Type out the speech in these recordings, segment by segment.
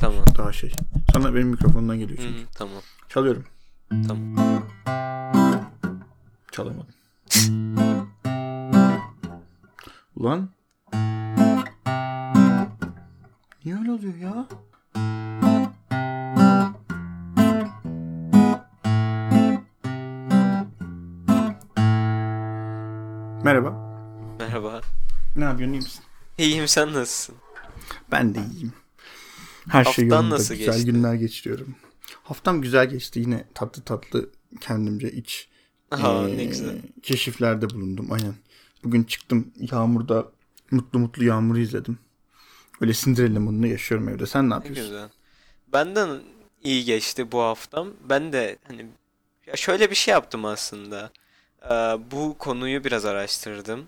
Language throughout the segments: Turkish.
Tamam. Daha şey. Sana benim mikrofondan geliyor çünkü. hı, tamam. Çalıyorum. Tamam. Çalamadım. Ulan. Niye öyle oluyor ya? Merhaba. Merhaba. Ne yapıyorsun iyi misin? İyiyim sen nasılsın? Ben de iyiyim. Her şey yolunda. nasıl güzel geçti? günler geçiriyorum. Haftam güzel geçti. Yine tatlı tatlı kendimce iç Aha ee, ne güzel. keşiflerde bulundum. Aynen. Bugün çıktım yağmurda mutlu mutlu yağmuru izledim. Öyle Cinderella modunda yaşıyorum evde. Sen ne Ne yapıyorsun? güzel. Benden iyi geçti bu haftam. Ben de hani ya şöyle bir şey yaptım aslında. Ee, bu konuyu biraz araştırdım.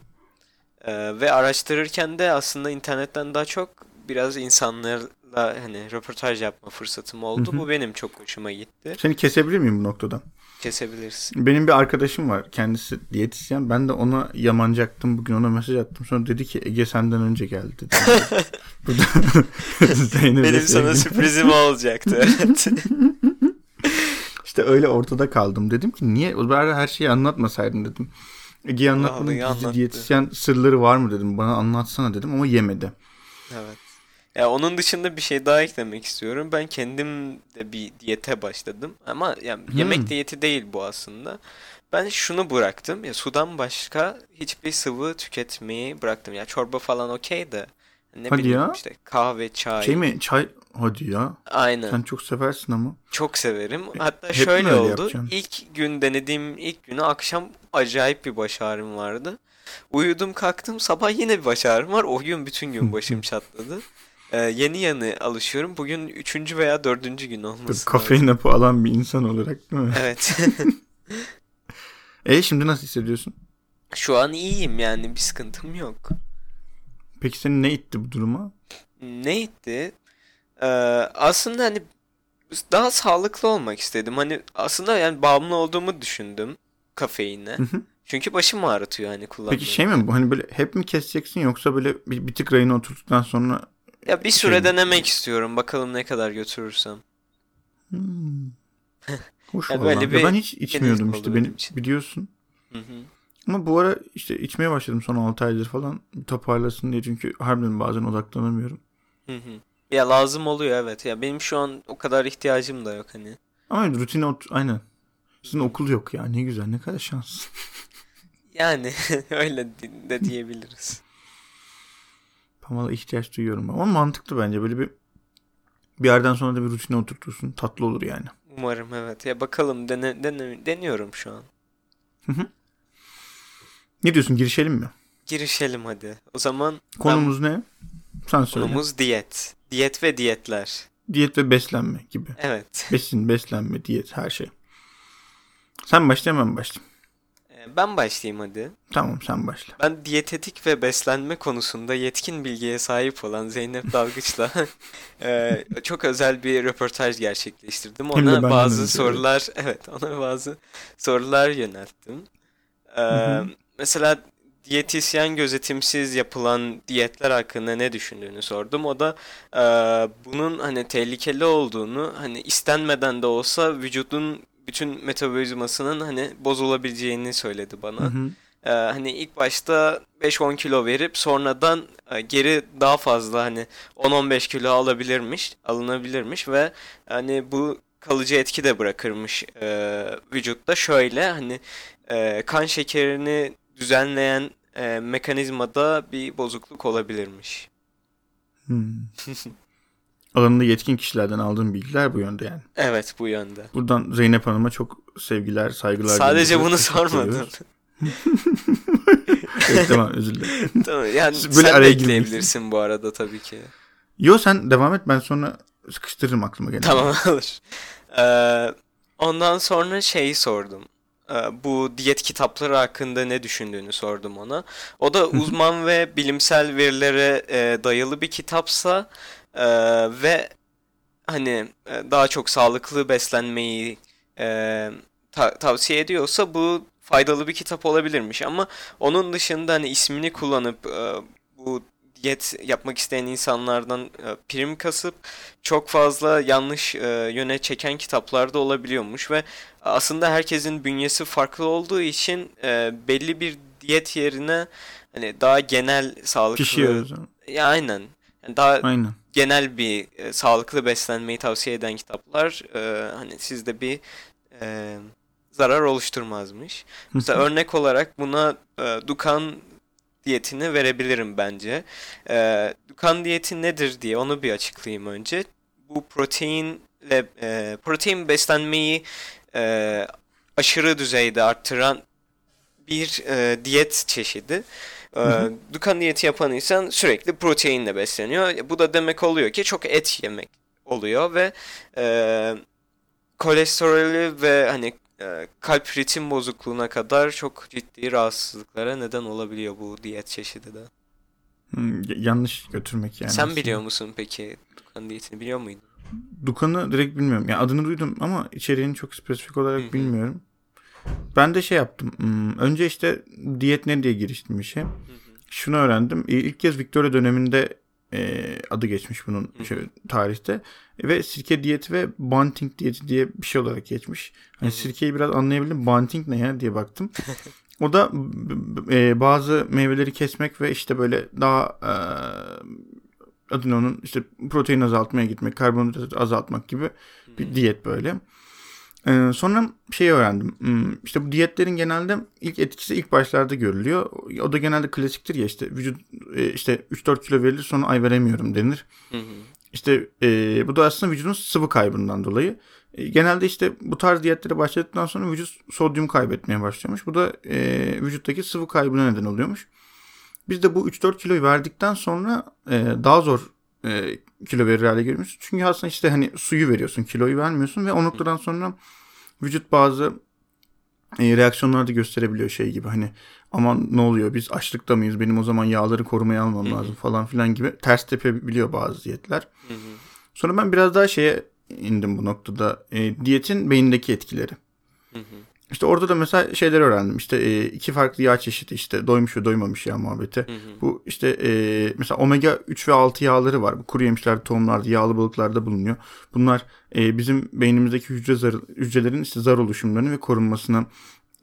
Ee, ve araştırırken de aslında internetten daha çok biraz insanlarla hani röportaj yapma fırsatım oldu. Hı hı. Bu benim çok hoşuma gitti. Seni kesebilir miyim bu noktadan? Kesebilirsin. Benim bir arkadaşım var. Kendisi diyetisyen. Ben de ona yamanacaktım. Bugün ona mesaj attım. Sonra dedi ki Ege senden önce geldi. dedi. Benim sana sürprizim olacaktı. Evet. İşte öyle ortada kaldım. Dedim ki niye? Bari her şeyi anlatmasaydın dedim. Ege'ye anlatmadın. Gizli diyetisyen sırları var mı dedim. Bana anlatsana dedim ama yemedi. Evet. Ya onun dışında bir şey daha eklemek istiyorum. Ben kendim de bir diyete başladım. Ama yani Hmm. yemek diyeti değil bu aslında. Ben şunu bıraktım. Ya sudan başka hiçbir sıvı tüketmeyi bıraktım. Ya çorba falan okey de. Ne Hadi bileyim ya. işte kahve, çay. Şey mi? Çay. Hadi ya. Aynen. Sen çok seversin ama. Çok severim. Hatta hep şöyle öyle oldu. yapacaksın? İlk gün denediğim ilk günü akşam acayip bir baş ağrım vardı. Uyudum kalktım sabah yine bir baş ağrım var. O gün bütün gün başım çatladı. Ee, yeni yeni alışıyorum. Bugün üçüncü veya dördüncü gün olması kafein hapı alan bir insan olarak değil mi? Evet. E şimdi nasıl hissediyorsun? Şu an iyiyim yani bir sıkıntım yok. Peki seni ne itti bu duruma? Neydi? Ee, aslında hani daha sağlıklı olmak istedim. Hani aslında yani bağımlı olduğumu düşündüm kafeine. Hı hı. Çünkü başım ağrıtıyor hani kullanmayı. Peki şey mi bu? Hani böyle hep mi keseceksin yoksa böyle bir, bir tık rayına oturttuktan sonra Ya bir Şey süre mi? denemek istiyorum. Bakalım ne kadar götürürsem. Hmm. Hoş böyle bir ben hiç içmiyordum işte benim için. biliyorsun. Hı hı. Ama bu ara işte içmeye başladım son 6 aydır falan. Toparlasın diye çünkü harbiden bazen odaklanamıyorum. Hı hı. Ya lazım oluyor evet. Ya benim şu an o kadar ihtiyacım da yok hani. Ama rutine ot aynen. Sizin okul yok ya ne güzel ne kadar şans. Yani öyle de diyebiliriz. Ben valla ihtiyaç duyuyorum ama mantıklı bence böyle bir bir yerden sonra da bir rutine oturtursun tatlı olur yani. Umarım evet. Ya bakalım dene, dene- deniyorum şu an. Ne diyorsun girişelim mi? Girişelim hadi. O zaman ben- Konumuz ne? Sen söyle. konumuz diyet. Diyet ve diyetler. Diyet ve beslenme gibi. Evet. Besin, beslenme, diyet her şey. Sen başla ben başlayayım. Ben başlayayım hadi. Tamam sen başla. Ben diyetetik ve beslenme konusunda yetkin bilgiye sahip olan Zeynep Dalgıç'la eee, çok özel bir röportaj gerçekleştirdim. De Ona bazı sorular, evet, ona bazı sorular yönelttim. Hı. Mesela diyetisyen gözetimsiz yapılan diyetler hakkında ne düşündüğünü sordum. O da eee, bunun hani tehlikeli olduğunu, hani istenmeden de olsa vücudun bütün metabolizmasının hani bozulabileceğini söyledi bana. Hı hı. Ee, hani ilk başta 5-10 kilo verip sonradan e, geri daha fazla hani 10-15 kilo alabilirmiş, alınabilirmiş ve hani bu kalıcı etki de bırakırmış e, vücutta. Şöyle hani e, kan şekerini düzenleyen e, mekanizmada bir bozukluk olabilirmiş. Hmm. Alanında yetkin kişilerden aldığım bilgiler bu yönde yani. Evet bu yönde. Buradan Zeynep Hanım'a çok sevgiler, saygılar. Sadece bunu sormadın. Evet, tamam özür dilerim. tamam, yani Böyle sen de araya girmişsin. ekleyebilirsin bu arada tabii ki. Yo sen devam et ben sonra sıkıştırırım aklıma gelen. Tamam alır. Ee, ondan sonra şeyi sordum. Ee, bu diyet kitapları hakkında ne düşündüğünü sordum ona. O da uzman ve bilimsel verilere e, dayalı bir kitapsa e, ve hani e, daha çok sağlıklı beslenmeyi e, ta- tavsiye ediyorsa bu faydalı bir kitap olabilirmiş ama onun dışında hani ismini kullanıp e, bu diyet yapmak isteyen insanlardan e, prim kasıp çok fazla yanlış e, yöne çeken kitaplar da olabiliyormuş ve aslında herkesin bünyesi farklı olduğu için e, belli bir diyet yerine hani daha genel sağlıklı Pişiyoruz. ya aynen yani daha Aynen. Genel bir e, sağlıklı beslenmeyi tavsiye eden kitaplar e, hani sizde bir e, zarar oluşturmazmış. Mesela örnek olarak buna e, Dukan diyetini verebilirim bence. E, Dukan diyeti nedir diye onu bir açıklayayım önce. Bu proteinle e, protein beslenmeyi e, aşırı düzeyde arttıran bir e, diyet çeşidi. E, Dukan diyeti yapan insan sürekli proteinle besleniyor. Bu da demek oluyor ki çok et yemek oluyor ve e, kolesterolü ve hani e, kalp ritim bozukluğuna kadar çok ciddi rahatsızlıklara neden olabiliyor bu diyet çeşidi de. Hmm, yanlış götürmek yani. Sen biliyor musun peki Dukan diyetini biliyor muydun? Dukan'ı direkt bilmiyorum. Yani adını duydum ama içeriğini çok spesifik olarak Hı hı. bilmiyorum. Ben de şey yaptım. hmm, Önce işte diyet ne diye giriştim işe. Şunu öğrendim. İlk kez Victoria döneminde e, adı geçmiş bunun Hı hı. şöyle, tarihte. Ve sirke diyeti ve banting diyeti diye bir şey olarak geçmiş. Hani Hı hı. sirkeyi biraz anlayabildim. Banting ne ya diye baktım. o da e, bazı meyveleri kesmek ve işte böyle daha e, adını onun işte protein azaltmaya gitmek, karbonhidrat azaltmak gibi bir diyet böyle. Ee, sonra şey öğrendim. Hmm, İşte bu diyetlerin genelde ilk etkisi ilk başlarda görülüyor. O da genelde klasiktir ya işte vücut e, işte 3-4 kilo verilir sonra ay veremiyorum denir. Hı hı. İşte e, bu da aslında vücudun sıvı kaybından dolayı. E, genelde işte bu tarz diyetlere başladıktan sonra vücut sodyum kaybetmeye başlıyormuş. Bu da e, vücuttaki sıvı kaybına neden oluyormuş. Biz de bu 3-4 kiloyu verdikten sonra e, daha zor e, kilo verir hale geliyoruz. Çünkü aslında işte hani suyu veriyorsun, kiloyu vermiyorsun ve o noktadan sonra vücut bazı e, reaksiyonlar da gösterebiliyor şey gibi hani aman ne oluyor biz açlıkta mıyız benim o zaman yağları korumaya almam Hı hı. lazım falan filan gibi ters tepebiliyor bazı diyetler. Hı hı. Sonra ben biraz daha şeye indim bu noktada e, diyetin beyindeki etkileri. Hı hı. İşte orada da mesela şeyler öğrendim. İşte e, iki farklı yağ çeşidi işte doymuş ve doymamış yağ muhabbeti. Hı hı. Bu işte e, mesela omega 3 ve 6 yağları var. Bu kuru yemişlerde, tohumlarda, yağlı balıklarda bulunuyor. Bunlar e, bizim beynimizdeki hücre zar, hücrelerin işte zar oluşumlarını ve korunmasına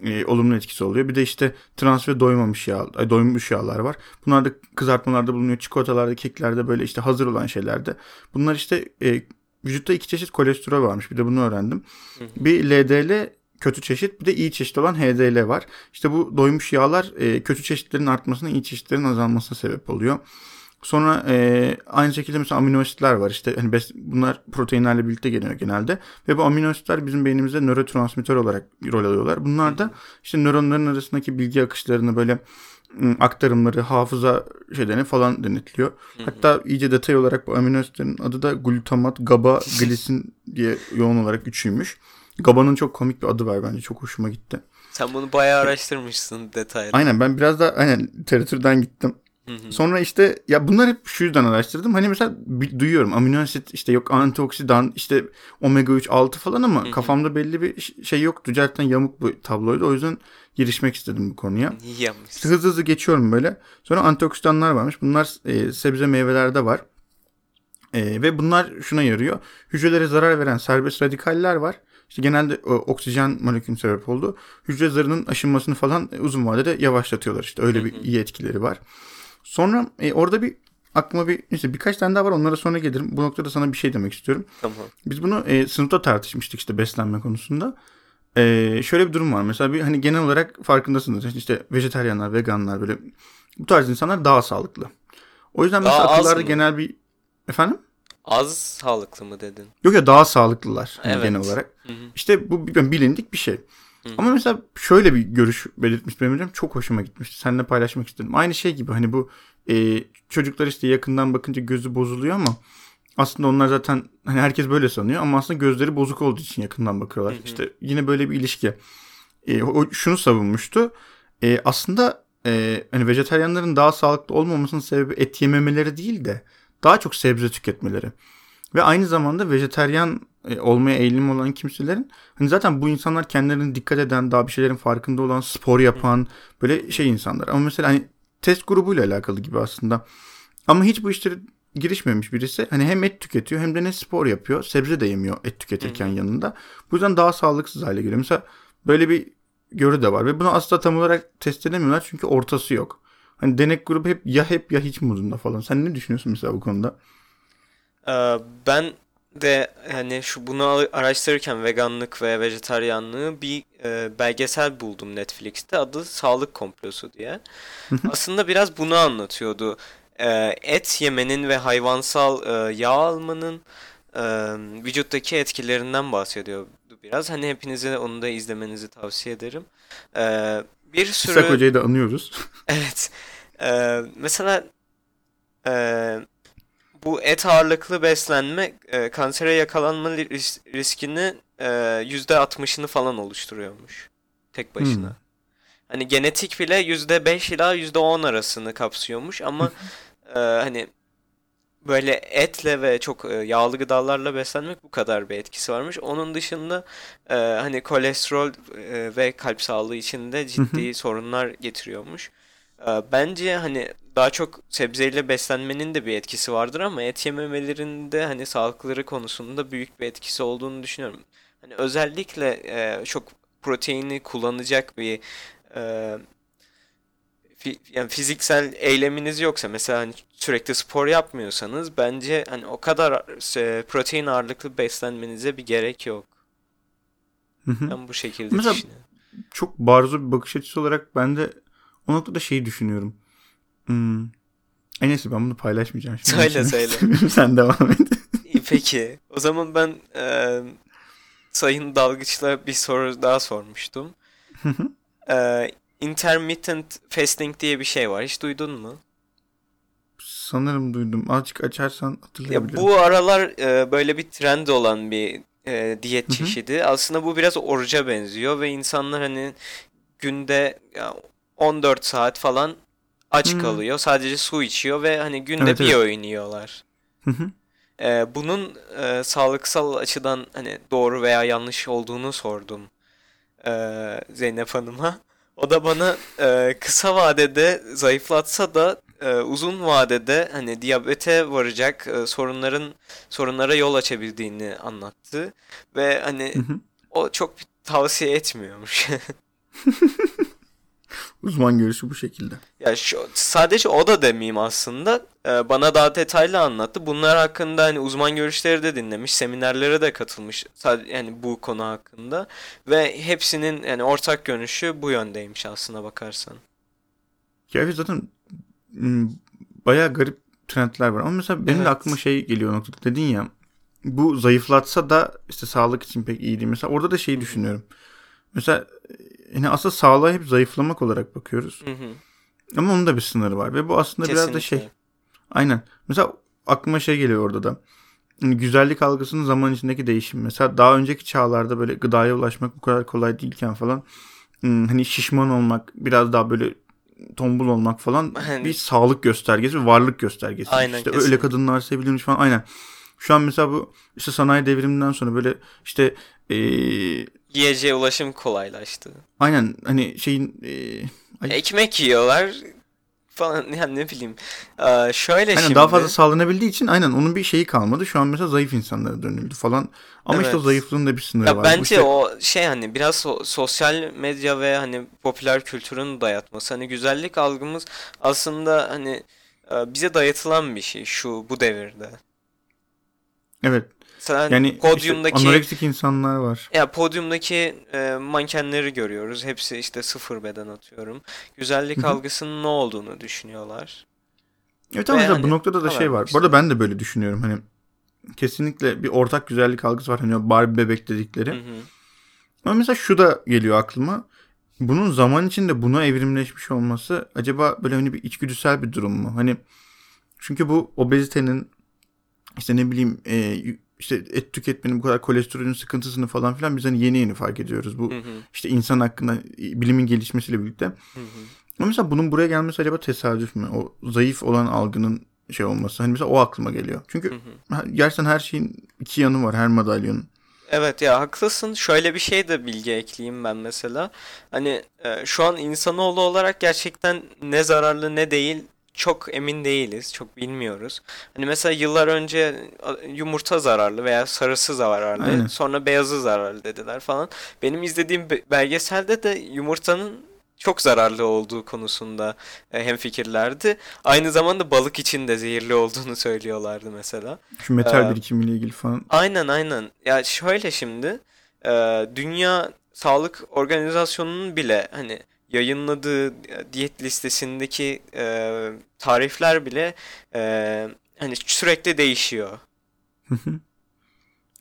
e, olumlu etkisi oluyor. Bir de işte trans ve doymamış yağ, ay, doymuş yağlar var. Bunlar da kızartmalarda bulunuyor. Çikolatalarda, keklerde böyle işte hazır olan şeylerde. Bunlar işte e, vücutta iki çeşit kolesterol varmış. Bir de bunu öğrendim. Hı hı. Bir LDL kötü çeşit bir de iyi çeşit olan HDL var. İşte bu doymuş yağlar e, kötü çeşitlerin artmasına iyi çeşitlerin azalmasına sebep oluyor. Sonra e, aynı şekilde mesela amino asitler var. İşte hani bes- bunlar proteinlerle birlikte geliyor genelde. Ve bu amino asitler bizim beynimizde nörotransmitter olarak rol alıyorlar. Bunlar da işte nöronların arasındaki bilgi akışlarını böyle ım, aktarımları, hafıza şeylerini falan denetliyor. Hatta iyice detay olarak bu amino asitlerin adı da glutamat, GABA, glisin diye yoğun olarak üçüymüş. GABA'nın çok komik bir adı var bence. Çok hoşuma gitti. Sen bunu bayağı araştırmışsın detaylı. Aynen ben biraz da aynen literatürden gittim. Sonra işte ya bunlar hep şu yüzden araştırdım. Hani mesela duyuyorum amino asit işte yok antioksidan işte omega 3 6 falan ama kafamda belli bir şey yoktu. Gerçekten yamuk bir tabloydu. O yüzden girişmek istedim bu konuya. İyi İşte hızlı hızlı geçiyorum böyle. Sonra antioksidanlar varmış. Bunlar e, sebze meyvelerde var. E, ve bunlar şuna yarıyor. Hücrelere zarar veren serbest radikaller var. İşte genelde o, oksijen molekülünün sebep oldu. Hücre zarının aşınmasını falan e, uzun vadede yavaşlatıyorlar. İşte öyle bir iyi etkileri var. Sonra e, orada bir aklıma bir işte birkaç tane daha var. Onlara sonra gelirim. Bu noktada sana bir şey demek istiyorum. Tamam. Biz bunu e, sınıfta tartışmıştık işte beslenme konusunda. E, şöyle bir durum var. Mesela bir hani genel olarak farkındasınız. İşte vejetaryenler, veganlar böyle bu tarz insanlar daha sağlıklı. O yüzden Daha mesela az akıllarda genel bir efendim? Az sağlıklı mı dedin? Yok ya daha sağlıklılar hani Evet. genel olarak. Hı hı. İşte bu bilindik bir şey. Hı. Ama mesela şöyle bir görüş belirtmiş benim hocam çok hoşuma gitmişti. Seninle paylaşmak istedim. Aynı şey gibi hani bu e, çocuklar işte yakından bakınca gözü bozuluyor ama aslında onlar zaten hani herkes böyle sanıyor ama aslında gözleri bozuk olduğu için yakından bakıyorlar. Hı hı. İşte yine böyle bir ilişki. E, o şunu savunmuştu. E, aslında e, hani vejetaryenlerin daha sağlıklı olmamasının sebebi et yememeleri değil de daha çok sebze tüketmeleri. Ve aynı zamanda vejeteryan e, olmaya eğilim olan kimselerin hani zaten bu insanlar kendilerine dikkat eden, daha bir şeylerin farkında olan, spor yapan böyle şey insanlar. Ama mesela hani test grubuyla alakalı gibi aslında. Ama hiç bu işlere girişmemiş birisi. Hani hem et tüketiyor hem de ne spor yapıyor. Sebze de yemiyor et tüketirken Hı-hı. yanında. Bu yüzden daha sağlıksız hale geliyor. Mesela böyle bir görü de var ve bunu asla tam olarak test edemiyorlar çünkü ortası yok. Hani denek grubu hep ya hep ya hiç modunda falan. Sen ne düşünüyorsun mesela bu konuda? Ee, ben de hani şu bunu araştırırken veganlık ve vejetaryanlığı bir e, belgesel buldum Netflix'te. Adı Sağlık Komplosu diye. Aslında biraz bunu anlatıyordu. E, et yemenin ve hayvansal e, yağ almanın e, vücuttaki etkilerinden bahsediyordu biraz. Hani hepinize onu da izlemenizi tavsiye ederim. E, bir sürü... İshak Hoca'yı da anıyoruz. evet. E, mesela e, bu et ağırlıklı beslenme e, kansere yakalanma ris- riskini e, %60'ını falan oluşturuyormuş. Tek başına. Hmm. Hani genetik bile %5 ila %10 arasını kapsıyormuş ama e, hani böyle etle ve çok e, yağlı gıdalarla beslenmek bu kadar bir etkisi varmış. Onun dışında e, hani kolesterol e, ve kalp sağlığı için de ciddi sorunlar getiriyormuş. E, bence hani daha çok sebzeyle beslenmenin de bir etkisi vardır ama et yememelerinde hani sağlıkları konusunda büyük bir etkisi olduğunu düşünüyorum. Hani özellikle e, çok proteini kullanacak bir e, yani fiziksel eyleminiz yoksa mesela hani sürekli spor yapmıyorsanız bence hani o kadar e, protein ağırlıklı beslenmenize bir gerek yok. Hı hı. Ben bu şekilde mesela, düşünüyorum. Çok barzo bir bakış açısı olarak ben de o noktada şeyi düşünüyorum. Hmm. En iyisi ben bunu paylaşmayacağım. Şimdi söyle söyle. Sen devam et. Peki. O zaman ben e, Sayın Dalgıç'la bir soru daha sormuştum. e, intermittent fasting diye bir şey var. Hiç duydun mu? Sanırım duydum. Azıcık açarsan hatırlayabilirim. Ya bu aralar e, böyle bir trend olan bir e, diyet çeşidi. Aslında bu biraz oruca benziyor ve insanlar hani günde ya, 14 saat falan aç hmm. kalıyor. Sadece su içiyor ve hani günde evet, bir evet. öğün yiyorlar. Ee, bunun e, sağlıksal açıdan hani doğru veya yanlış olduğunu sordum e, Zeynep Hanım'a. O da bana e, kısa vadede zayıflatsa da e, uzun vadede hani diyabete varacak e, sorunların sorunlara yol açabildiğini anlattı ve hani o çok tavsiye etmiyormuş. Uzman görüşü bu şekilde. Ya şu, sadece o da demeyeyim aslında. Ee, bana daha detaylı anlattı. Bunlar hakkında hani uzman görüşleri de dinlemiş, seminerlere de katılmış. Sadece yani bu konu hakkında ve hepsinin yani ortak görüşü bu yöndeymiş aslına bakarsan. Ya zaten bayağı garip trendler var. Ama mesela benim evet. de aklıma şey geliyor noktada. Dedin ya bu zayıflatsa da işte sağlık için pek iyi değil. Mesela orada da şeyi düşünüyorum. Mesela yani aslında sağlığa hep zayıflamak olarak bakıyoruz. Hı hı. Ama onun da bir sınırı var ve bu aslında Kesinlikle. biraz da şey. Aynen. Mesela aklıma şey geliyor orada da. Yani güzellik algısının zaman içindeki değişim. Mesela daha önceki çağlarda böyle gıdaya ulaşmak bu kadar kolay değilken falan hani şişman olmak, biraz daha böyle tombul olmak falan hani... bir sağlık göstergesi ve varlık göstergesi. Aynen, işte kesinlikle. öyle kadınlar sevilirmiş falan. Aynen. Şu an mesela bu işte sanayi devriminden sonra böyle işte ee, Yiyeceğe ulaşım kolaylaştı. Aynen hani şeyin e, ay... ekmek yiyorlar falan yani ne bileyim. Ee, şöyle aynen, şimdi. daha fazla sağlanabildiği için aynen onun bir şeyi kalmadı. Şu an mesela zayıf insanlara dönüldü falan. Ama evet. işte o zayıflığın da bir sınırı ya var. Bence işte... o şey hani biraz so- sosyal medya ve hani popüler kültürün dayatması. Hani güzellik algımız aslında hani e, bize dayatılan bir şey şu bu devirde. Evet. Sen yani podyumdaki işte anoreksik insanlar var. Ya podyumdaki e, mankenleri görüyoruz. Hepsi işte sıfır beden atıyorum. Güzellik Hı-hı. algısının ne olduğunu düşünüyorlar. Evet ama hani, bu noktada da şey var. Işte. Bu arada ben de böyle düşünüyorum. Hani kesinlikle bir ortak güzellik algısı var. Hani Barbie bebek dedikleri. Hı hı. Ama mesela şu da geliyor aklıma. Bunun zaman içinde buna evrimleşmiş olması acaba böyle hani bir içgüdüsel bir durum mu? Hani çünkü bu obezitenin işte ne bileyim e, işte et tüketmenin bu kadar kolesterolün sıkıntısını falan filan biz hani yeni yeni fark ediyoruz. Bu hı hı. işte insan hakkında bilimin gelişmesiyle birlikte. Hı hı. Ama mesela bunun buraya gelmesi acaba tesadüf mü? O zayıf olan algının şey olması. Hani mesela o aklıma geliyor. Çünkü hı hı. gerçekten her şeyin iki yanı var her madalyonun. Evet ya haklısın. Şöyle bir şey de bilgi ekleyeyim ben mesela. Hani e, şu an insanoğlu olarak gerçekten ne zararlı ne değil çok emin değiliz. Çok bilmiyoruz. Hani mesela yıllar önce yumurta zararlı veya sarısı zararlı. Aynen. Sonra beyazı zararlı dediler falan. Benim izlediğim belgeselde de yumurtanın çok zararlı olduğu konusunda e, hemfikirlerdi. Aynı zamanda balık için de zehirli olduğunu söylüyorlardı mesela. Şu metal ee, birikimiyle ilgili falan. Aynen aynen. Ya şöyle şimdi e, Dünya Sağlık Organizasyonu'nun bile hani yayınladığı diyet listesindeki e, tarifler bile e, hani sürekli değişiyor.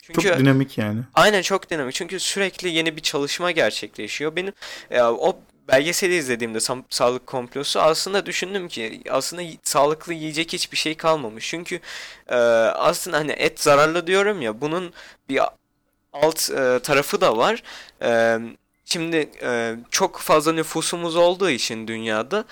Çünkü, çok dinamik yani. Aynen çok dinamik. Çünkü sürekli yeni bir çalışma gerçekleşiyor. Benim e, o belgeseli izlediğimde sağlık komplosu aslında düşündüm ki aslında sağlıklı yiyecek hiçbir şey kalmamış. Çünkü e, aslında hani et zararlı diyorum ya bunun bir alt e, tarafı da var. E, şimdi e, çok fazla nüfusumuz olduğu için dünyada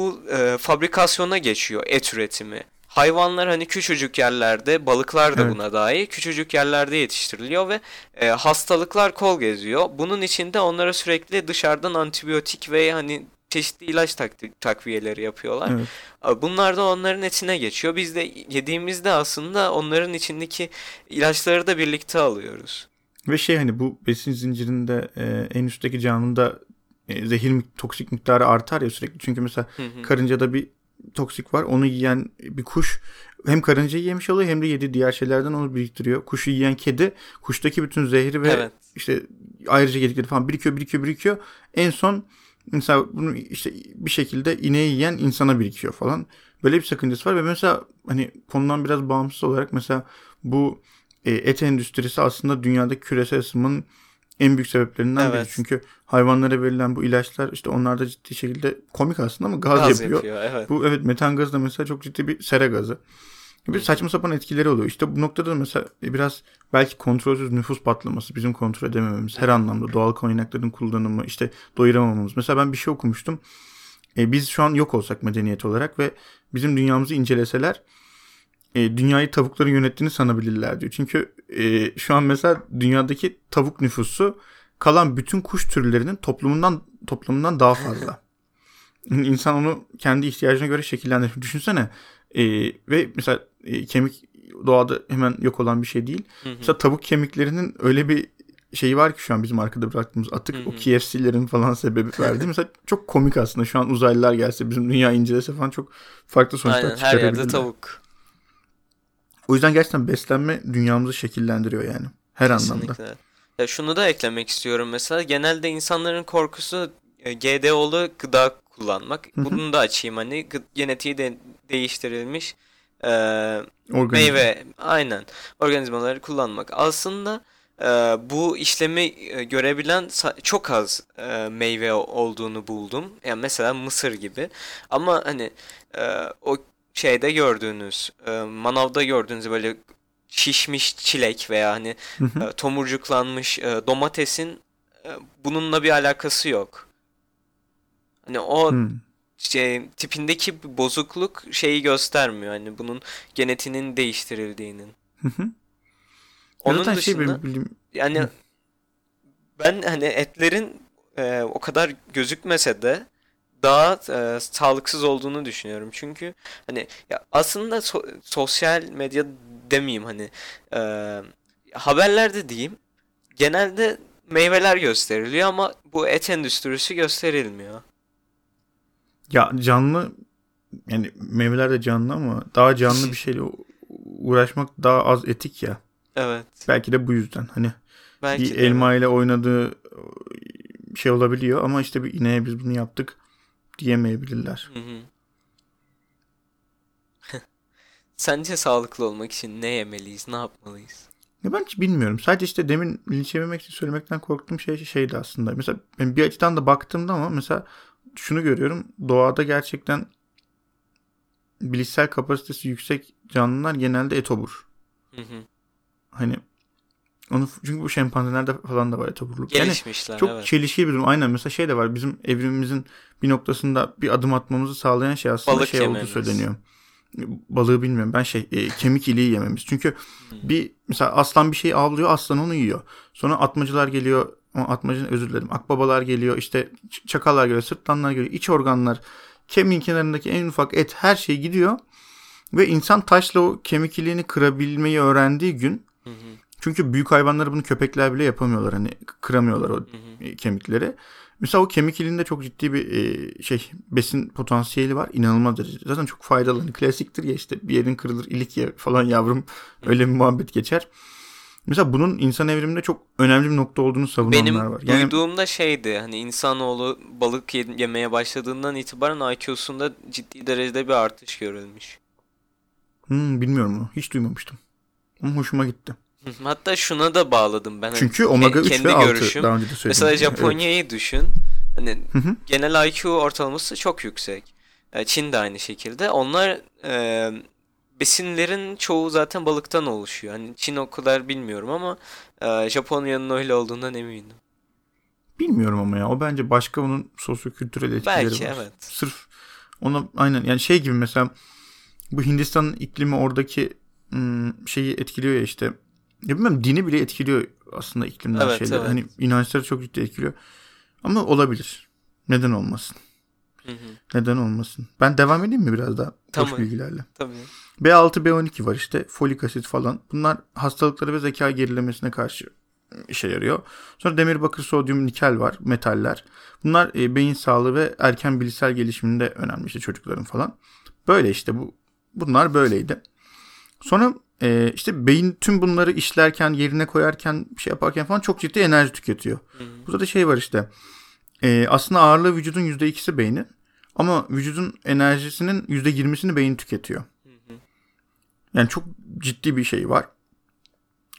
bu e, fabrikasyona geçiyor et üretimi. Hayvanlar hani küçücük yerlerde, balıklar da evet. buna dahil küçücük yerlerde yetiştiriliyor ve e, hastalıklar kol geziyor. Bunun için de onlara sürekli dışarıdan antibiyotik ve hani çeşitli ilaç tak takviyeleri yapıyorlar. Evet. Bunlar da onların etine geçiyor. Biz de yediğimizde aslında onların içindeki ilaçları da birlikte alıyoruz. Ve şey hani bu besin zincirinde e, en üstteki canlıda e, zehir toksik miktarı artar ya sürekli. Çünkü mesela hı hı. karıncada bir toksik var. Onu yiyen bir kuş hem karıncayı yemiş oluyor hem de yedi diğer şeylerden onu biriktiriyor. Kuşu yiyen kedi kuştaki bütün zehri ve evet. işte ayrıca yedikleri falan birikiyor birikiyor birikiyor. En son mesela bunu işte bir şekilde ineği yiyen insana birikiyor falan. Böyle bir sakıncası var ve mesela hani konudan biraz bağımsız olarak mesela bu et endüstrisi aslında dünyadaki küresel ısınmanın en büyük sebeplerinden evet. biri. Çünkü hayvanlara verilen bu ilaçlar işte onlar da ciddi şekilde komik aslında ama gaz, gaz yapıyor. yapıyor evet. Bu evet metan gazı da mesela çok ciddi bir sera gazı. Bir saçma sapan etkileri oluyor. İşte bu noktada mesela biraz belki kontrolsüz nüfus patlaması, bizim kontrol edemememiz, her anlamda doğal kaynakların kullanımı, işte doyuramamamız. Mesela ben bir şey okumuştum. E, biz şu an yok olsak medeniyet olarak ve bizim dünyamızı inceleseler e, dünyayı tavukların yönettiğini sanabilirler diyor. Çünkü e, şu an mesela dünyadaki tavuk nüfusu kalan bütün kuş türlerinin toplumundan toplumundan daha fazla. İnsan onu kendi ihtiyacına göre şekillendirir. Düşünsene e, ve mesela e, kemik doğada hemen yok olan bir şey değil. Hı hı. Mesela tavuk kemiklerinin öyle bir şeyi var ki şu an bizim arkada bıraktığımız atık hı hı. o KFC'lerin falan sebebi verdi. mesela çok komik aslında şu an uzaylılar gelse bizim dünya incelese falan çok farklı sonuçlar Aynen, her yerde tavuk. O yüzden gerçekten beslenme dünyamızı şekillendiriyor yani. Her Kesinlikle. anlamda. Ya şunu da eklemek istiyorum mesela. Genelde insanların korkusu e, GDO'lu gıda kullanmak. Bunu da açayım hani genetiği de değiştirilmiş e, meyve aynen organizmaları kullanmak. Aslında e, bu işlemi e, görebilen çok az e, meyve olduğunu buldum. Yani mesela mısır gibi. Ama hani e, o şeyde gördüğünüz, e, manavda gördüğünüz böyle şişmiş çilek veya hani e, tomurcuklanmış e, domatesin e, bununla bir alakası yok. Hani o hmm. şey tipindeki bozukluk şeyi göstermiyor. Hani bunun genetinin değiştirildiğinin. Onun Zaten şey dışında şey bileyim. yani ben hani etlerin e, o kadar gözükmese de daha e, sağlıksız olduğunu düşünüyorum. Çünkü hani ya aslında so- sosyal medya demeyeyim hani e, haberlerde diyeyim genelde meyveler gösteriliyor ama bu et endüstrisi gösterilmiyor. Ya canlı yani meyveler de canlı ama daha canlı bir şeyle uğraşmak daha az etik ya. Evet. Belki de bu yüzden hani Belki bir elma ile oynadığı şey olabiliyor ama işte bir ineğe biz bunu yaptık diyemeyebilirler. Hı hı. Sence sağlıklı olmak için ne yemeliyiz, ne yapmalıyız? Ya ben hiç bilmiyorum. Sadece işte demin linç yememek için söylemekten korktuğum şey şeydi aslında. Mesela ben bir açıdan da baktığımda ama mesela şunu görüyorum. Doğada gerçekten bilişsel kapasitesi yüksek canlılar genelde etobur. Hı hı. Hani onu çünkü bu şempanzelerde falan da var etoburluk. Gelişmişler yani çok evet. çelişkili bir durum. Aynen mesela şey de var. Bizim evrimimizin bir noktasında bir adım atmamızı sağlayan şey aslında Balık şey yememiz. olduğu söyleniyor. Balığı bilmiyorum. Ben şey e, kemik iliği yememiz. Çünkü hmm. bir mesela aslan bir şey avlıyor. Aslan onu yiyor. Sonra atmacılar geliyor. Atmacı özür dilerim. Akbabalar geliyor. işte çakallar geliyor. Sırtlanlar geliyor. iç organlar kemiğin kenarındaki en ufak et her şey gidiyor. Ve insan taşla o kemik iliğini kırabilmeyi öğrendiği gün. Çünkü büyük hayvanları bunu köpekler bile yapamıyorlar. Hani kıramıyorlar o Hı hı. kemikleri. Mesela o kemik iliğinde çok ciddi bir e, şey besin potansiyeli var. İnanılmaz derecede. Zaten çok faydalı. Hani klasiktir ya işte bir yerin kırılır ilik ye falan yavrum. Öyle bir muhabbet geçer. Mesela bunun insan evriminde çok önemli bir nokta olduğunu savunanlar Benim var. Yani duyduğumda şeydi hani insanoğlu balık ye- yemeye başladığından itibaren IQ'sunda ciddi derecede bir artış görülmüş. hmm, bilmiyorum onu. Hiç duymamıştım. Ama hoşuma gitti. Hatta şuna da bağladım ben. hani Çünkü omega ke- 3 kendi ve 6 görüşüm. daha önce de söyledim. Mesela Evet. Japonya'yı düşün. Hani Hı hı. genel IQ ortalaması çok yüksek. E, Çin de aynı şekilde. Onlar e, besinlerin çoğu zaten balıktan oluşuyor. Hani Çin o kadar bilmiyorum ama e, Japonya'nın öyle olduğundan eminim. Bilmiyorum ama ya. O bence başka onun sosyokültürel etkileri Belki var. evet. Sırf ona aynen yani şey gibi mesela bu Hindistan'ın iklimi oradaki şeyi etkiliyor ya işte. Ya bilmem dini bile etkiliyor aslında iklimler Evet, şeyler. evet. Hani inançları çok ciddi etkiliyor. Ama olabilir. Neden olmasın? Hı hı. Neden olmasın? Ben devam edeyim mi biraz daha Tamam. boş bilgilerle? Tabii. B6, B12 var işte. Folik asit falan. Bunlar hastalıkları ve zeka gerilemesine karşı işe yarıyor. Sonra demir, bakır, sodyum, nikel var. Metaller. Bunlar e, beyin sağlığı ve erken bilişsel gelişiminde önemli işte çocukların falan. Böyle işte bu bunlar böyleydi. Sonra e, işte beyin tüm bunları işlerken, yerine koyarken, bir şey yaparken falan çok ciddi enerji tüketiyor. Hı. Burada da şey var işte. E, aslında ağırlığı vücudun %2'si beynin. Ama vücudun enerjisinin %20'sini beyin tüketiyor. Hı. Yani çok ciddi bir şey var.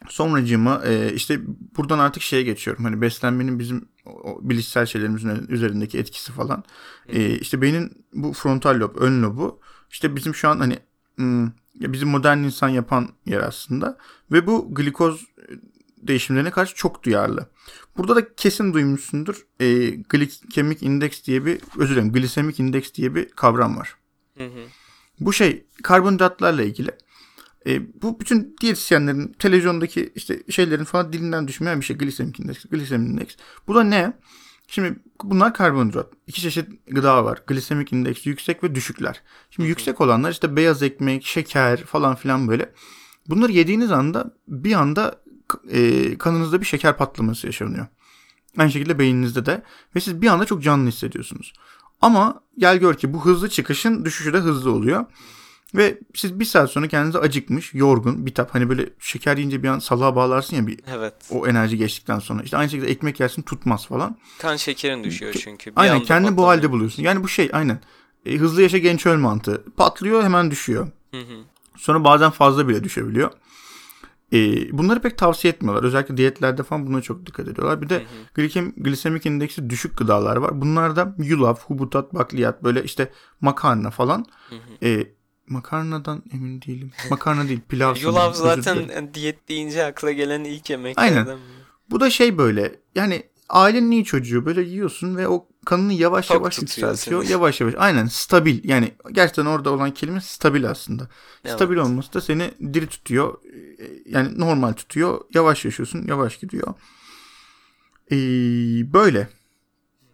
Sonracığıma e, işte buradan artık şeye geçiyorum. Hani beslenmenin bizim o, bilişsel şeylerimizin üzerindeki etkisi falan. E, işte beynin bu frontal lob, ön lobu işte bizim şu an hani hmm, ya bizim modern insan yapan yer aslında. Ve bu glikoz değişimlerine karşı çok duyarlı. Burada da kesin duymuşsundur. E, glikemik indeks diye bir özür dilerim glisemik indeks diye bir kavram var. Hı hı. Bu şey karbonhidratlarla ilgili. E, bu bütün diyetisyenlerin televizyondaki işte şeylerin falan dilinden düşmeyen bir şey. Glisemik indeks, glisemik indeks. Bu da ne? Şimdi bunlar karbonhidrat. İki çeşit gıda var. Glisemik indeks yüksek ve düşükler. Şimdi yüksek olanlar işte beyaz ekmek, şeker falan filan böyle. Bunları yediğiniz anda bir anda e, kanınızda bir şeker patlaması yaşanıyor. Aynı şekilde beyninizde de. Ve siz bir anda çok canlı hissediyorsunuz. Ama gel gör ki bu hızlı çıkışın düşüşü de hızlı oluyor. Ve siz bir saat sonra kendinizi acıkmış, yorgun, bitap. Hani böyle şeker yiyince bir an salağa bağlarsın ya bir Evet. o enerji geçtikten sonra. İşte aynı şekilde ekmek yersin tutmaz falan. Kan şekerin düşüyor çünkü. Bir aynen kendini bu halde buluyorsun. Yani bu şey aynen. E, hızlı yaşa genç öl mantığı. Patlıyor hemen düşüyor. Hı hı. Sonra bazen fazla bile düşebiliyor. E, bunları pek tavsiye etmiyorlar. Özellikle diyetlerde falan buna çok dikkat ediyorlar. Bir de glikem, glisemik indeksi düşük gıdalar var. Bunlar da yulaf, hubutat, bakliyat böyle işte makarna falan. E, makarnadan emin değilim. Makarna değil pilav. Yulaf zaten dilerim. diyet deyince akla gelen ilk yemeklerden Aynen. Bu da şey böyle yani ailenin iyi çocuğu böyle yiyorsun ve o kanını yavaş Tok yavaş yükseltiyor. Yavaş yavaş aynen stabil yani gerçekten orada olan kelime stabil aslında. Evet. Stabil olması da seni diri tutuyor. Ee, Yani normal tutuyor. Yavaş yaşıyorsun. Yavaş gidiyor. Ee, böyle.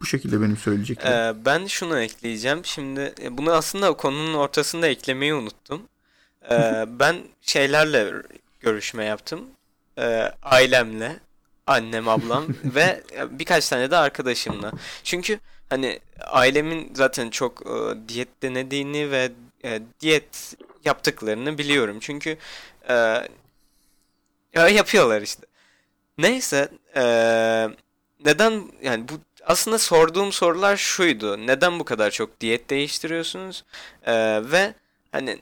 Bu şekilde benim söyleyeceklerim. Ee, ben şunu ekleyeceğim. Şimdi e, bunu aslında konunun ortasında eklemeyi unuttum. Ee, ben şeylerle görüşme yaptım. Ee, ailemle, annem, ablam ve e, birkaç tane de arkadaşımla. Çünkü hani ailemin zaten çok e, diyet denediğini ve e, diyet yaptıklarını biliyorum. Çünkü e, ya yapıyorlar işte. Neyse, e, neden yani bu aslında sorduğum sorular şuydu. Neden bu kadar çok diyet değiştiriyorsunuz? Ee, ve hani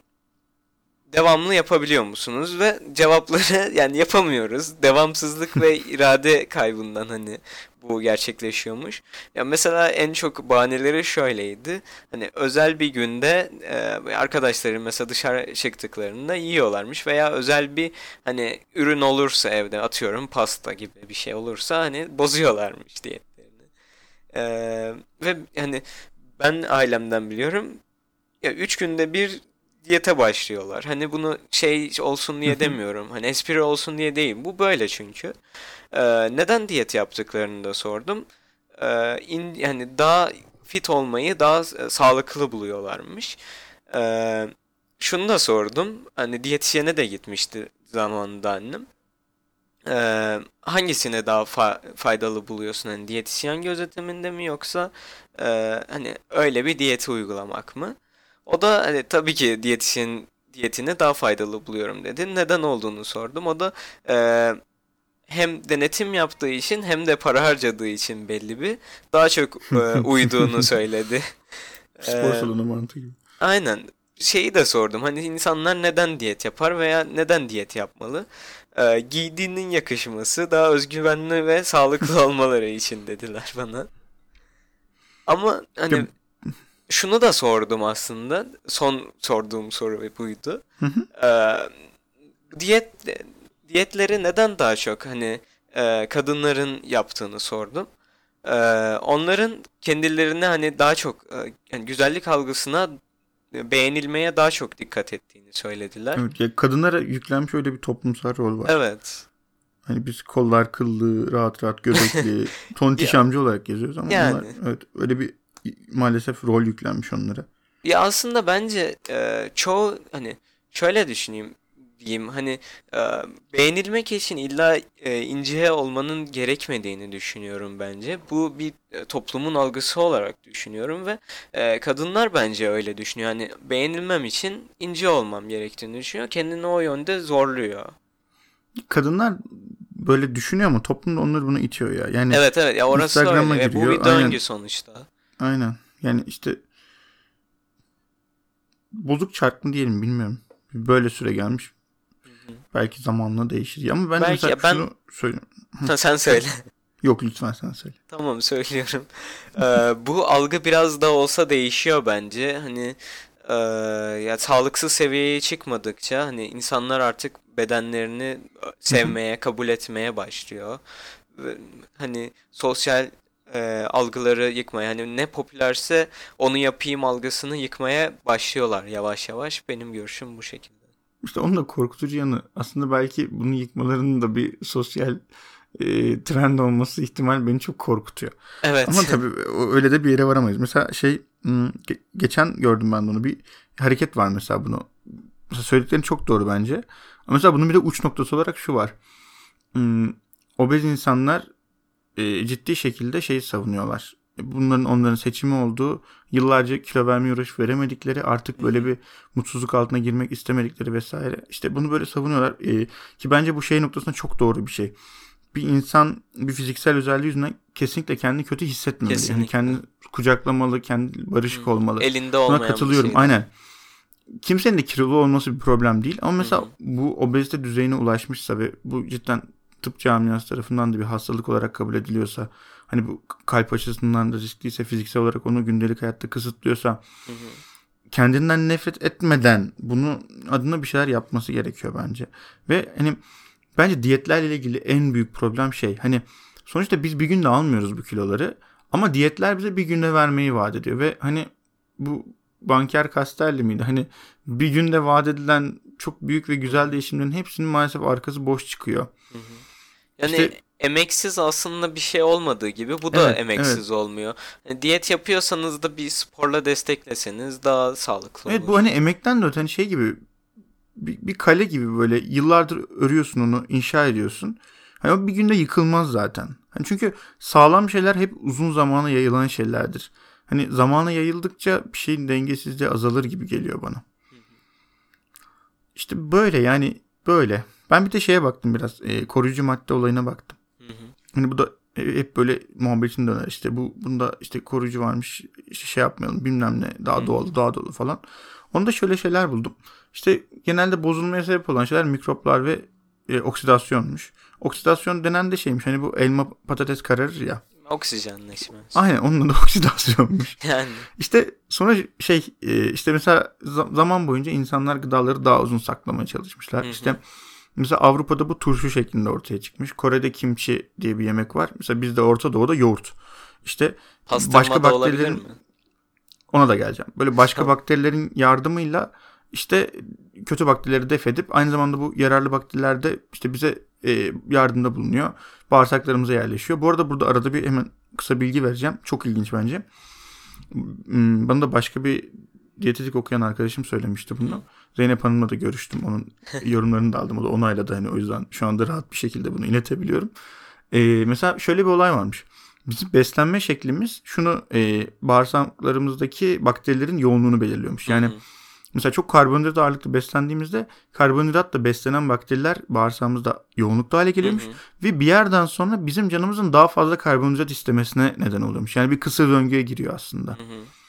devamlı yapabiliyor musunuz? Ve cevapları yani yapamıyoruz. Devamsızlık ve irade kaybından hani bu gerçekleşiyormuş. Ya mesela en çok bahaneleri şöyleydi. Hani özel bir günde e, arkadaşlarım mesela dışarı çıktıklarında yiyorlarmış veya özel bir hani ürün olursa evde atıyorum pasta gibi bir şey olursa hani bozuyorlarmış diyetlerini. Ee, ve hani ben ailemden biliyorum ya üç günde bir diyete başlıyorlar. Hani bunu şey olsun diye demiyorum. Hani espri olsun diye değil. Bu böyle çünkü. Ee, neden diyet yaptıklarını da sordum. Ee, in, yani daha fit olmayı daha e, sağlıklı buluyorlarmış. Ee, şunu da sordum. Hani diyetisyene de gitmişti zamanında annem. Ee, hangisine daha fa- faydalı buluyorsun? Hani diyetisyen gözetiminde mi yoksa e, hani öyle bir diyeti uygulamak mı? O da hani tabii ki diyetisyen diyetini daha faydalı buluyorum dedi. Neden olduğunu sordum. O da e, hem denetim yaptığı için hem de para harcadığı için belli bir daha çok e, uyduğunu söyledi. Spor Ee, salonu mantığı gibi. Aynen. Şeyi de sordum. Hani insanlar neden diyet yapar veya neden diyet yapmalı? Ee, giydiğinin yakışması daha özgüvenli ve sağlıklı olmaları için dediler bana. Ama hani şunu da sordum aslında. Son sorduğum soru buydu. Ee, diyet diyetleri neden daha çok hani e, kadınların yaptığını sordum. Ee, onların kendilerine hani daha çok e, yani güzellik algısına e, beğenilmeye daha çok dikkat ettiğini söylediler. Evet, ya kadınlara yüklenmiş öyle bir toplumsal rol var. Evet. Hani biz kollar kıllı, rahat rahat göbekli, tontiş amca olarak geziyoruz ama Yani. onlar evet öyle bir maalesef rol yüklenmiş onlara. Ya aslında bence e, çoğu hani şöyle düşüneyim diyeyim hani e, beğenilmek için illa e, ince olmanın gerekmediğini düşünüyorum bence. Bu bir e, toplumun algısı olarak düşünüyorum ve e, kadınlar bence öyle düşünüyor. Hani beğenilmem için ince olmam gerektiğini düşünüyor. Kendini o yönde zorluyor. Kadınlar böyle düşünüyor ama toplum onları bunu itiyor ya. Yani Evet evet ya orası Instagram'a öyle ve bu giriyor, bir döngü aynen. sonuçta. aynen. Yani işte bozuk çark mı diyelim bilmiyorum. Böyle süre gelmiş. Belki zamanla değişir. Ama ben Belki mesela ben- şunu söyleyeyim. Ha, sen söyle. Yok lütfen sen söyle. Tamam söylüyorum. Ee, bu algı biraz da olsa değişiyor bence. Hani e, ya sağlıksız seviyeye çıkmadıkça hani insanlar artık bedenlerini sevmeye, kabul etmeye başlıyor. Hani sosyal e, algıları yıkmaya, hani ne popülerse onu yapayım algısını yıkmaya başlıyorlar yavaş yavaş. Benim görüşüm bu şekilde. İşte onun da korkutucu yanı aslında belki bunu yıkmalarının da bir sosyal e, trend olması ihtimal beni çok korkutuyor. Evet. Ama tabii öyle de bir yere varamayız. Mesela şey hmm, ge- geçen gördüm ben onu bir hareket var mesela bunu. Mesela söylediklerin çok doğru bence. Ama mesela bunun bir de uç noktası olarak şu var. Hmm, obez insanlar e, ciddi şekilde şey savunuyorlar. Bunların onların seçimi olduğu yıllarca kilo vermeye uğraş veremedikleri artık böyle bir mutsuzluk altına girmek istemedikleri vesaire. İşte bunu böyle savunuyorlar E, ki bence bu şey noktasında çok doğru bir şey. Bir insan bir fiziksel özelliği yüzünden kesinlikle kendini kötü hissetmemeli. Yani Kesinlikle. kendini kucaklamalı, kendi barışık olmalı. Elinde Buna olmayan bir katılıyorum. şey. Aynen. Kimsenin de kilolu olması bir problem değil. Ama mesela hı. bu obezite düzeyine ulaşmışsa ve bu cidden tıp camiası tarafından da bir hastalık olarak kabul ediliyorsa hani bu kalp açısından da riskliyse fiziksel olarak onu gündelik hayatta kısıtlıyorsa Hı hı. kendinden nefret etmeden bunu adına bir şeyler yapması gerekiyor bence. Ve hani bence diyetlerle ilgili en büyük problem şey hani sonuçta biz bir günde almıyoruz bu kiloları ama diyetler bize bir günde vermeyi vaat ediyor ve hani bu banker Castelli miydi? Hani bir günde vaat edilen çok büyük ve güzel değişimlerin hepsinin maalesef arkası boş çıkıyor. Hı hı. Yani İşte- emeksiz aslında bir şey olmadığı gibi bu da Evet, emeksiz olmuyor. Yani diyet yapıyorsanız da bir sporla destekleseniz daha sağlıklı Evet olur. bu hani emekten de öte hani şey gibi bir, bir kale gibi böyle yıllardır örüyorsun onu inşa ediyorsun. Hani o bir günde yıkılmaz zaten. Hani çünkü sağlam şeyler hep uzun zamana yayılan şeylerdir. Hani zamana yayıldıkça bir şeyin dengesizliği azalır gibi geliyor bana. İşte böyle yani böyle. Ben bir de şeye baktım biraz. e, koruyucu madde olayına baktım. Hani bu da e, hep böyle muhabbetin döner işte bu bunda işte koruyucu varmış şey yapmayalım bilmem ne daha doğal daha dolu falan. Onda şöyle şeyler buldum. İşte genelde bozulmaya sebep olan şeyler mikroplar ve e, oksidasyonmuş. Oksidasyon denen de şeymiş hani bu elma patates kararır ya. Oksijenleşme. Aynen onun da oksidasyonmuş. Yani İşte sonra şey e, işte mesela za- zaman boyunca insanlar gıdaları daha uzun saklamaya çalışmışlar. Hı hı. İşte mesela Avrupa'da bu turşu şeklinde ortaya çıkmış. Kore'de kimchi diye bir yemek var. Mesela bizde Orta Doğu'da yoğurt. İşte pastırma başka bakterilerin ona da geleceğim. Böyle başka Tamam. bakterilerin yardımıyla işte kötü bakterileri def edip aynı zamanda bu yararlı bakteriler de işte bize e, yardımda bulunuyor. Bağırsaklarımıza yerleşiyor. Bu arada burada arada bir hemen kısa bilgi vereceğim. Çok ilginç bence. Hmm, Bana da başka bir diyetetik okuyan arkadaşım söylemişti bunu. Zeynep Hanım'la da görüştüm. Onun yorumlarını da aldım. O da onayladı. Hani o yüzden şu anda rahat bir şekilde bunu iletebiliyorum. Ee, mesela şöyle bir olay varmış. Bizim beslenme şeklimiz şunu e, bağırsaklarımızdaki bakterilerin yoğunluğunu belirliyormuş. Yani mesela çok karbonhidrat ağırlıklı beslendiğimizde karbonhidratla beslenen bakteriler bağırsağımızda yoğunlukta hale geliyormuş. Ve bir yerden sonra bizim canımızın daha fazla karbonhidrat istemesine neden oluyormuş. Yani bir kısır döngüye giriyor aslında. Hı hı.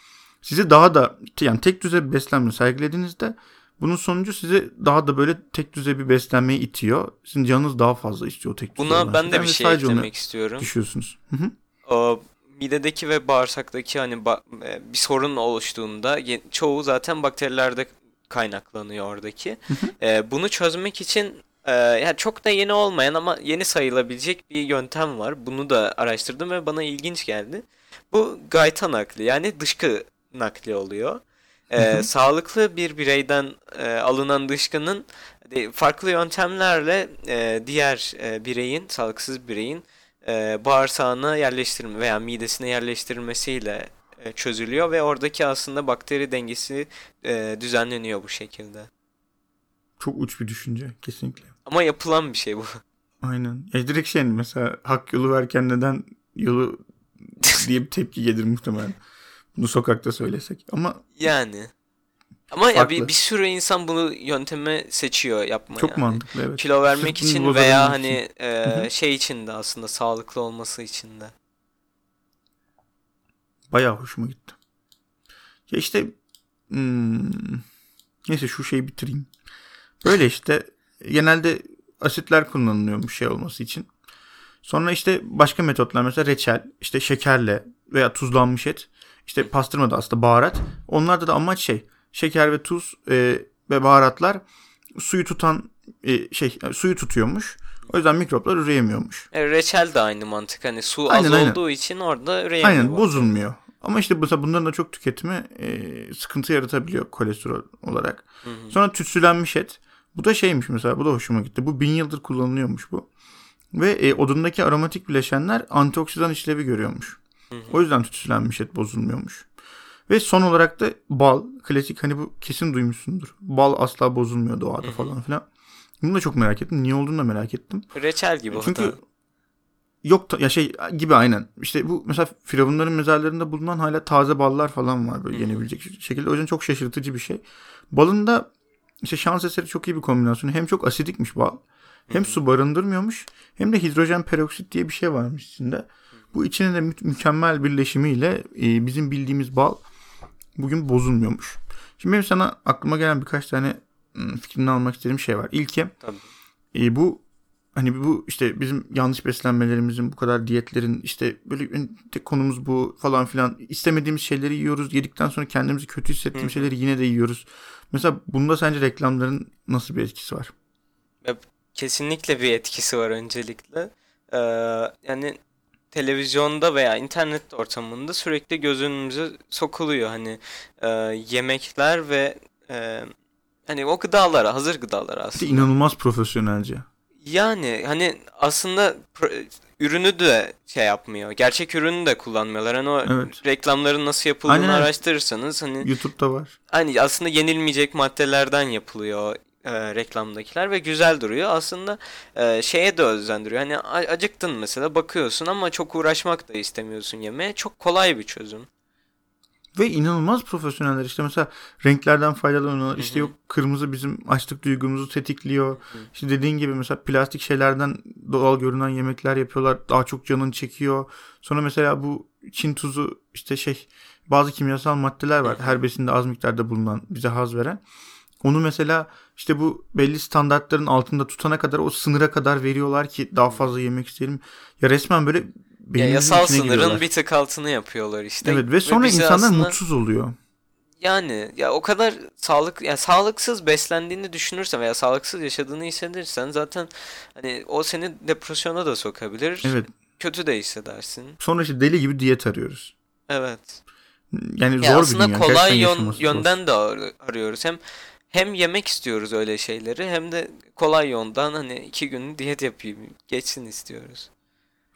Sizi daha da yani tek düzey bir beslenme sergilediğinizde bunun sonucu sizi daha da böyle tek düzey bir beslenmeye itiyor. Sizin canınız daha fazla istiyor tek olan Buna ben de bir şey eklemek istiyorum. düşüyorsunuz. Hı hı. O midedeki ve bağırsaktaki hani ba- e, bir sorun oluştuğunda çoğu zaten bakterilerde kaynaklanıyor oradaki. E, bunu çözmek için e, ya çok da yeni olmayan ama yeni sayılabilecek bir yöntem var. Bunu da araştırdım ve bana ilginç geldi. Bu gayta nakli yani dışkı nakli oluyor. E, sağlıklı bir bireyden e, alınan dışkının farklı yöntemlerle e, diğer e, bireyin, sağlıksız bireyin e, bağırsağına yerleştirme veya midesine yerleştirilmesiyle e, çözülüyor ve oradaki aslında bakteri dengesi e, düzenleniyor bu şekilde. Çok uç bir düşünce kesinlikle. Ama yapılan bir şey bu. Aynen. Ya direkt şey mesela hak yolu verken neden yolu diye bir tepki gelir muhtemelen. Bunu sokakta söylesek. Ama Yani. Ama ya bir, bir sürü insan bunu yöntemi seçiyor yapmaya. çok yani. mantıklı evet. Kilo vermek Sırtını için veya için. hani e, şey için de aslında sağlıklı olması için de. Bayağı hoşuma gitti. Ya işte hmm, neyse şu şeyi bitireyim. Böyle işte genelde asitler kullanılıyormuş şey olması için. Sonra işte başka metotlar mesela reçel, işte şekerle veya tuzlanmış et, işte pastırma da aslında baharat. Onlarda da amaç şey şeker ve tuz e, ve baharatlar suyu tutan e, şey suyu tutuyormuş. O yüzden mikroplar üreyemiyormuş. E, reçel de aynı mantık. Hani su Aynen, az aynen. olduğu için orada üreyemiyor. Aynen bozulmuyor. Ama işte mesela bunların da çok tüketimi e, sıkıntı yaratabiliyor kolesterol olarak. Hı hı. Sonra tütsülenmiş et. Bu da şeymiş mesela bu da hoşuma gitti. Bu bin yıldır kullanılıyormuş bu. Ve e, odundaki aromatik bileşenler antioksidan işlevi görüyormuş. O yüzden tütsülenmiş et bozulmuyormuş. Ve son olarak da bal. Klasik hani bu kesin duymuşsundur. Bal asla bozulmuyor doğada falan filan. Bunu da çok merak ettim. Niye olduğunu da merak ettim. Reçel gibi Çünkü da. yok ta- ya şey gibi aynen. İşte bu mesela firavunların mezarlarında bulunan hala taze ballar falan var böyle yenebilecek şekilde. O yüzden çok şaşırtıcı bir şey. Balın da işte şans eseri çok iyi bir kombinasyonu. Hem çok asidikmiş bal. Hem su barındırmıyormuş. Hem de hidrojen peroksit diye bir şey varmış içinde. Bu içine de mü- mükemmel birleşimiyle e, bizim bildiğimiz bal bugün bozulmuyormuş. Şimdi benim sana aklıma gelen birkaç tane fikrini almak istediğim şey var. İlki Tabii. e, bu hani bu işte bizim yanlış beslenmelerimizin bu kadar diyetlerin işte böyle tek konumuz bu falan filan istemediğimiz şeyleri yiyoruz. Yedikten sonra kendimizi kötü hissettiğimiz hı. şeyleri yine de yiyoruz. Mesela bunda sence reklamların nasıl bir etkisi var? Kesinlikle bir etkisi var öncelikle. Ee, yani televizyonda veya internet ortamında sürekli göz önümüze sokuluyor hani e, yemekler ve e, hani o gıdalar, hazır gıdalar Bir de aslında. inanılmaz profesyonelce. Yani hani aslında ürünü de şey yapmıyor. Gerçek ürünü de kullanmıyorlar. Hani o Evet. reklamların nasıl yapıldığını Aynen, araştırırsanız hani YouTube'da var. hani aslında yenilmeyecek maddelerden yapılıyor e, reklamdakiler ve güzel duruyor. Aslında e, şeye de özendiriyor. Hani acıktın mesela bakıyorsun ama çok uğraşmak da istemiyorsun yemeğe. Çok kolay bir çözüm. Ve inanılmaz profesyoneller işte mesela renklerden faydalanıyorlar. İşte yok kırmızı bizim açlık duygumuzu tetikliyor. İşte dediğin gibi mesela plastik şeylerden doğal görünen yemekler yapıyorlar. Daha çok canın çekiyor. Sonra mesela bu Çin tuzu işte şey bazı kimyasal maddeler var. Her besinde az miktarda bulunan bize haz veren. Onu mesela işte bu belli standartların altında tutana kadar o sınıra kadar veriyorlar ki daha fazla yemek isteyelim. Ya resmen böyle Ya beynimizin yasal sınırın giriyorlar. bir tık altını yapıyorlar işte. Evet ve sonra bizi insanlar aslında- mutsuz oluyor. Yani ya o kadar sağlık ya sağlıksız beslendiğini düşünürsen veya sağlıksız yaşadığını hissedirsen zaten hani o seni depresyona da sokabilir. Evet. Kötü de hissedersin. Sonra işte deli gibi diyet arıyoruz. Evet. Yani Ya zor bir aslında dünya. kolay Gerçekten yön- zor. yönden de ar- arıyoruz. Hem hem yemek istiyoruz öyle şeyleri hem de kolay yoldan hani iki gün diyet yapayım geçsin istiyoruz.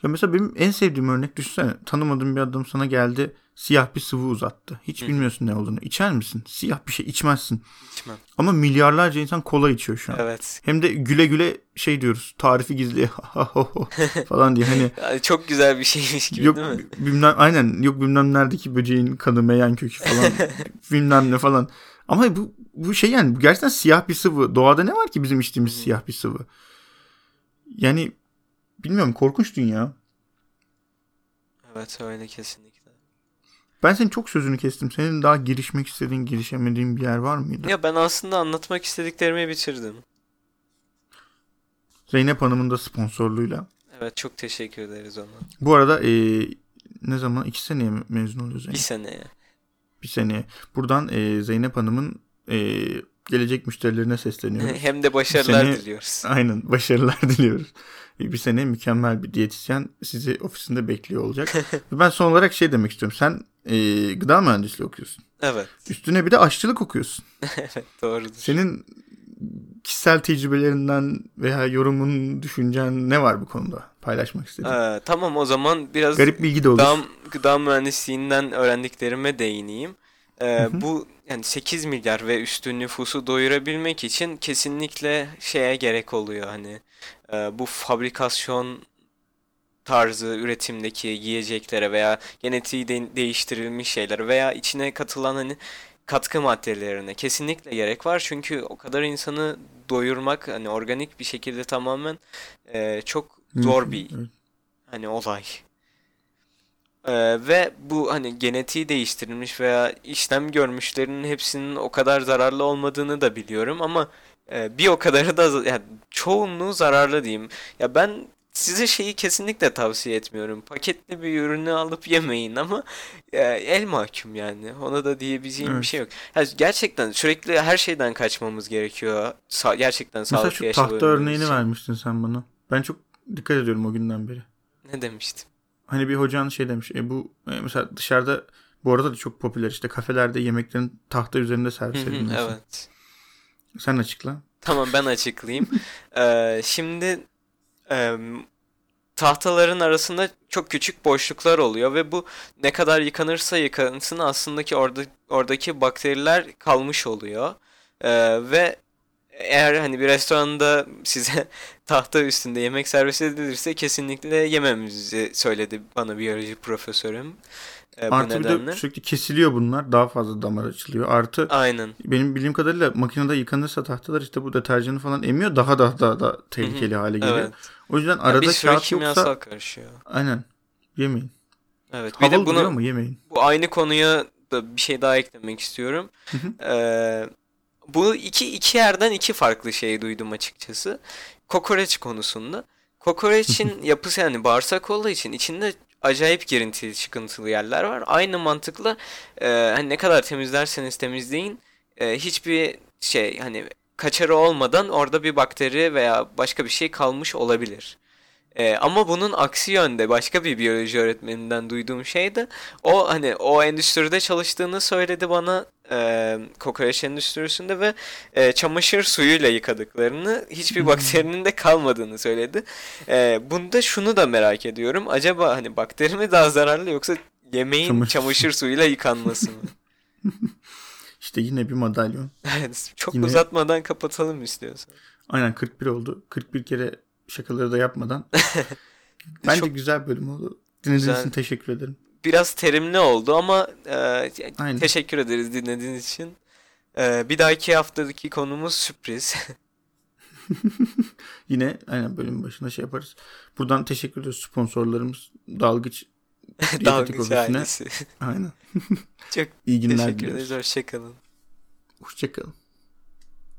Ya mesela benim en sevdiğim örnek düşünsene. Tanımadığım bir adam sana geldi. siyah bir sıvı uzattı. Hiç Hı. bilmiyorsun ne olduğunu. İçer misin? Siyah bir şey içmezsin. İçmem. Ama milyarlarca insan kola içiyor şu an. Evet. Hem de güle güle şey diyoruz. Tarifi gizli falan diye hani Yani çok güzel bir şeymiş gibi yok değil mi? bilmem aynen yok bilmem neredeki böceğin kanı meyan kökü falan bilmem ne falan. Ama bu bu şey yani bu gerçekten siyah bir sıvı. Doğada ne var ki bizim içtiğimiz hı. siyah bir sıvı? Yani bilmiyorum korkunç dünya. Evet öyle kesinlikle. Ben senin çok sözünü kestim. Senin daha girişmek istediğin, girişemediğin bir yer var mıydı? Ya ben aslında anlatmak istediklerimi bitirdim. Zeynep Hanım'ın da sponsorluğuyla. Evet çok teşekkür ederiz ona. Bu arada eee, ne zaman? iki seneye mi mezun oluyor Bir Zeynep? seneye. Bir seneye. Buradan eee, Zeynep Hanım'ın eee, gelecek müşterilerine sesleniyoruz. Hem de başarılar Seni- diliyoruz. Aynen başarılar diliyoruz. E, Bir sene mükemmel bir diyetisyen sizi ofisinde bekliyor olacak. Ben son olarak şey demek istiyorum. Sen eee, gıda mühendisliği okuyorsun. Evet. Üstüne bir de aşçılık okuyorsun. Evet doğrudur. Senin kişisel tecrübelerinden veya yorumun, düşüncen ne var bu konuda paylaşmak istediğin? Ee, tamam o zaman biraz Garip bilgi de olur. gıda, gıda mühendisliğinden öğrendiklerime değineyim. Ee, hı. bu yani 8 milyar ve üstü nüfusu doyurabilmek için kesinlikle şeye gerek oluyor hani e, bu fabrikasyon tarzı üretimdeki yiyeceklere veya genetiği de- değiştirilmiş şeyler veya içine katılan hani katkı maddelerine kesinlikle gerek var çünkü o kadar insanı doyurmak hani organik bir şekilde tamamen e, çok zor bir hani olay. Ee, ve bu hani genetiği değiştirilmiş veya işlem görmüşlerin hepsinin o kadar zararlı olmadığını da biliyorum ama e, bir o kadarı da yani çoğunluğu zararlı diyeyim. Ya ben size şeyi kesinlikle tavsiye etmiyorum. Paketli bir ürünü alıp yemeyin ama e, el mahkum yani. Ona da diyebileceğim bir Evet. şey yok. Ya gerçekten sürekli her şeyden kaçmamız gerekiyor. Sa- gerçekten Mesela sağlıklı şu yaşayabilmemiz tahta örneğini için. vermiştin sen bana. Ben çok dikkat ediyorum o günden beri. Ne demiştim? Hani bir hocan şey demiş. E bu e, mesela dışarıda bu arada da çok popüler işte kafelerde yemeklerin tahta üzerinde servis edilmesi. Evet. Sen açıkla. Tamam ben açıklayayım. Ee, şimdi em, tahtaların arasında çok küçük boşluklar oluyor ve bu ne kadar yıkanırsa yıkansın aslında ki orada oradaki bakteriler kalmış oluyor. Ee, ve eğer hani bir restoranda size tahta üstünde yemek servis edilirse kesinlikle yememizi söyledi bana biyoloji profesörüm. Bu Artı bir nedenle. de sürekli kesiliyor bunlar. Daha fazla damar açılıyor. Artı Aynen. benim bildiğim kadarıyla makinede yıkanırsa tahtalar işte bu deterjanı falan emiyor. Daha da daha da tehlikeli hale geliyor. Evet. O yüzden Ya arada bir sürü kağıt yoksa karışıyor. aynen yemeyin. Evet. Bir Havalı de duruyor bunu ama yemeyin. Bu aynı konuya da bir şey daha eklemek istiyorum. Ee, bu iki iki yerden iki farklı şey duydum açıkçası. Kokoreç konusunda. Kokoreçin yapısı yani bağırsak olduğu için içinde acayip girintili çıkıntılı yerler var. Aynı mantıkla e, hani ne kadar temizlerseniz temizleyin e, hiçbir şey hani kaçarı olmadan orada bir bakteri veya başka bir şey kalmış olabilir. E, ama bunun aksi yönde başka bir biyoloji öğretmeninden duyduğum şey de o hani o endüstride çalıştığını söyledi bana e, kokoreç endüstrisinde ve e, çamaşır suyuyla yıkadıklarını hiçbir bakterinin de kalmadığını söyledi. E, bunda şunu da merak ediyorum. Acaba hani bakteri mi daha zararlı yoksa yemeğin Çamaşır çamaşır, suyuyla yıkanması mı? İşte yine bir madalyon. Evet, çok Yine- uzatmadan kapatalım istiyorsan. Aynen 41 oldu. 41 kere şakaları da yapmadan. Bence Çok güzel bölüm oldu. Dinlediğiniz Güzel. için teşekkür ederim. biraz terimli oldu ama e, Aynen. teşekkür ederiz dinlediğiniz için. E, bir dahaki haftadaki konumuz sürpriz. Yine aynen bölümün başında şey yaparız. Buradan teşekkür ediyoruz sponsorlarımız. Dalgıç Dalgıç ailesi. Aynen. Çok İyi günler teşekkür ederiz. Hoşçakalın. Hoşçakalın.